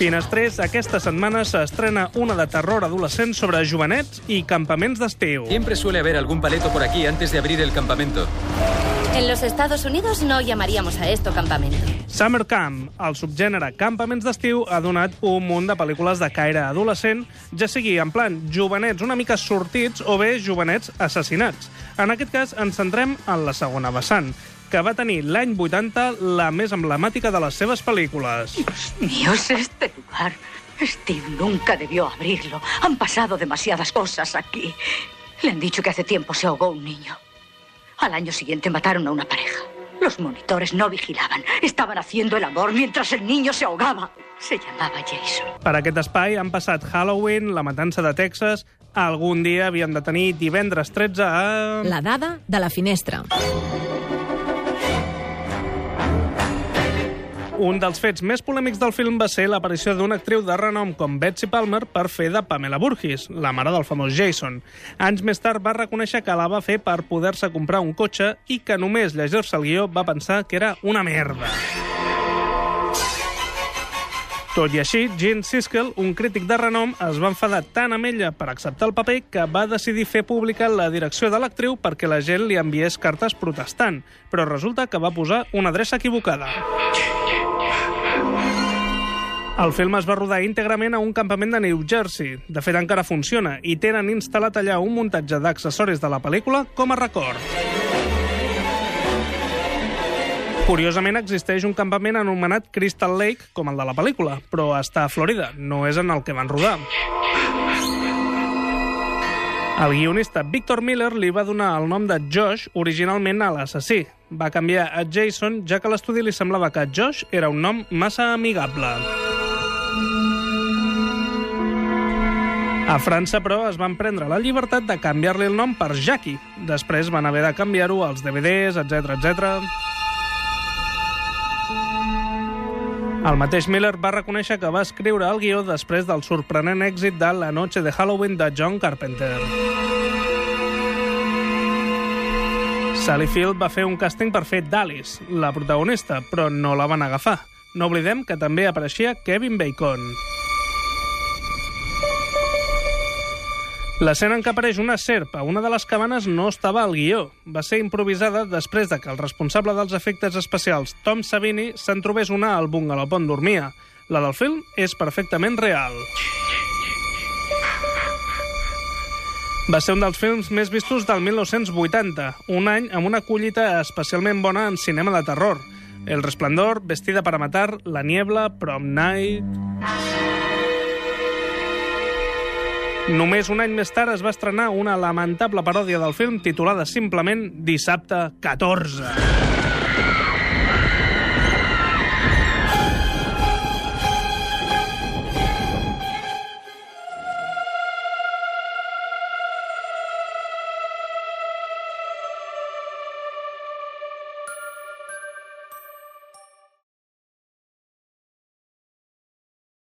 Finestrés, aquesta setmana s'estrena una de terror adolescent sobre jovenets i campaments d'estiu. Siempre suele haber algún paleto por aquí antes de abrir el campamento. En los Estados Unidos no llamaríamos a esto campamento. Summer Camp, el subgènere campaments d'estiu, ha donat un munt de pel·lícules de caire adolescent, ja sigui en plan jovenets una mica sortits o bé jovenets assassinats. En aquest cas ens centrem en la segona vessant, que va tenir l'any 80 la més emblemàtica de les seves pel·lícules. Dios mío, es este lugar. Steve nunca debió abrirlo. Han pasado demasiadas cosas aquí. Le han dicho que hace tiempo se ahogó un niño. Al año siguiente mataron a una pareja. Los monitores no vigilaban. Estaban haciendo el amor mientras el niño se ahogaba. Se llamaba Jason. Per aquest espai han passat Halloween, la matança de Texas... Algun dia havien de tenir divendres 13 a... La dada de la finestra. Un dels fets més polèmics del film va ser l'aparició d'una actriu de renom com Betsy Palmer per fer de Pamela Burgess, la mare del famós Jason. Anys més tard va reconèixer que la va fer per poder-se comprar un cotxe i que només llegir-se el guió va pensar que era una merda. Tot i així, Gene Siskel, un crític de renom, es va enfadar tant amb ella per acceptar el paper que va decidir fer pública la direcció de l'actriu perquè la gent li enviés cartes protestant, però resulta que va posar una adreça equivocada. El film es va rodar íntegrament a un campament de New Jersey. De fet, encara funciona, i tenen instal·lat allà un muntatge d'accessoris de la pel·lícula com a record. Curiosament, existeix un campament anomenat Crystal Lake, com el de la pel·lícula, però està a Florida, no és en el que van rodar. El guionista Victor Miller li va donar el nom de Josh originalment a l'assassí. Va canviar a Jason, ja que l'estudi li semblava que Josh era un nom massa amigable. A França, però, es van prendre la llibertat de canviar-li el nom per Jackie. Després van haver de canviar-ho als DVDs, etc etc. El mateix Miller va reconèixer que va escriure el guió després del sorprenent èxit de La noche de Halloween de John Carpenter. Sally Field va fer un càsting per fer d'Alice, la protagonista, però no la van agafar. No oblidem que també apareixia Kevin Bacon. L'escena en què apareix una serp a una de les cabanes no estava al guió. Va ser improvisada després de que el responsable dels efectes especials, Tom Savini, se'n trobés una al bungalow on dormia. La del film és perfectament real. Va ser un dels films més vistos del 1980, un any amb una collita especialment bona en cinema de terror. El Resplendor, Vestida para matar, La niebla, Prom Night... Només un any més tard es va estrenar una lamentable paròdia del film titulada simplement Dissabte 14.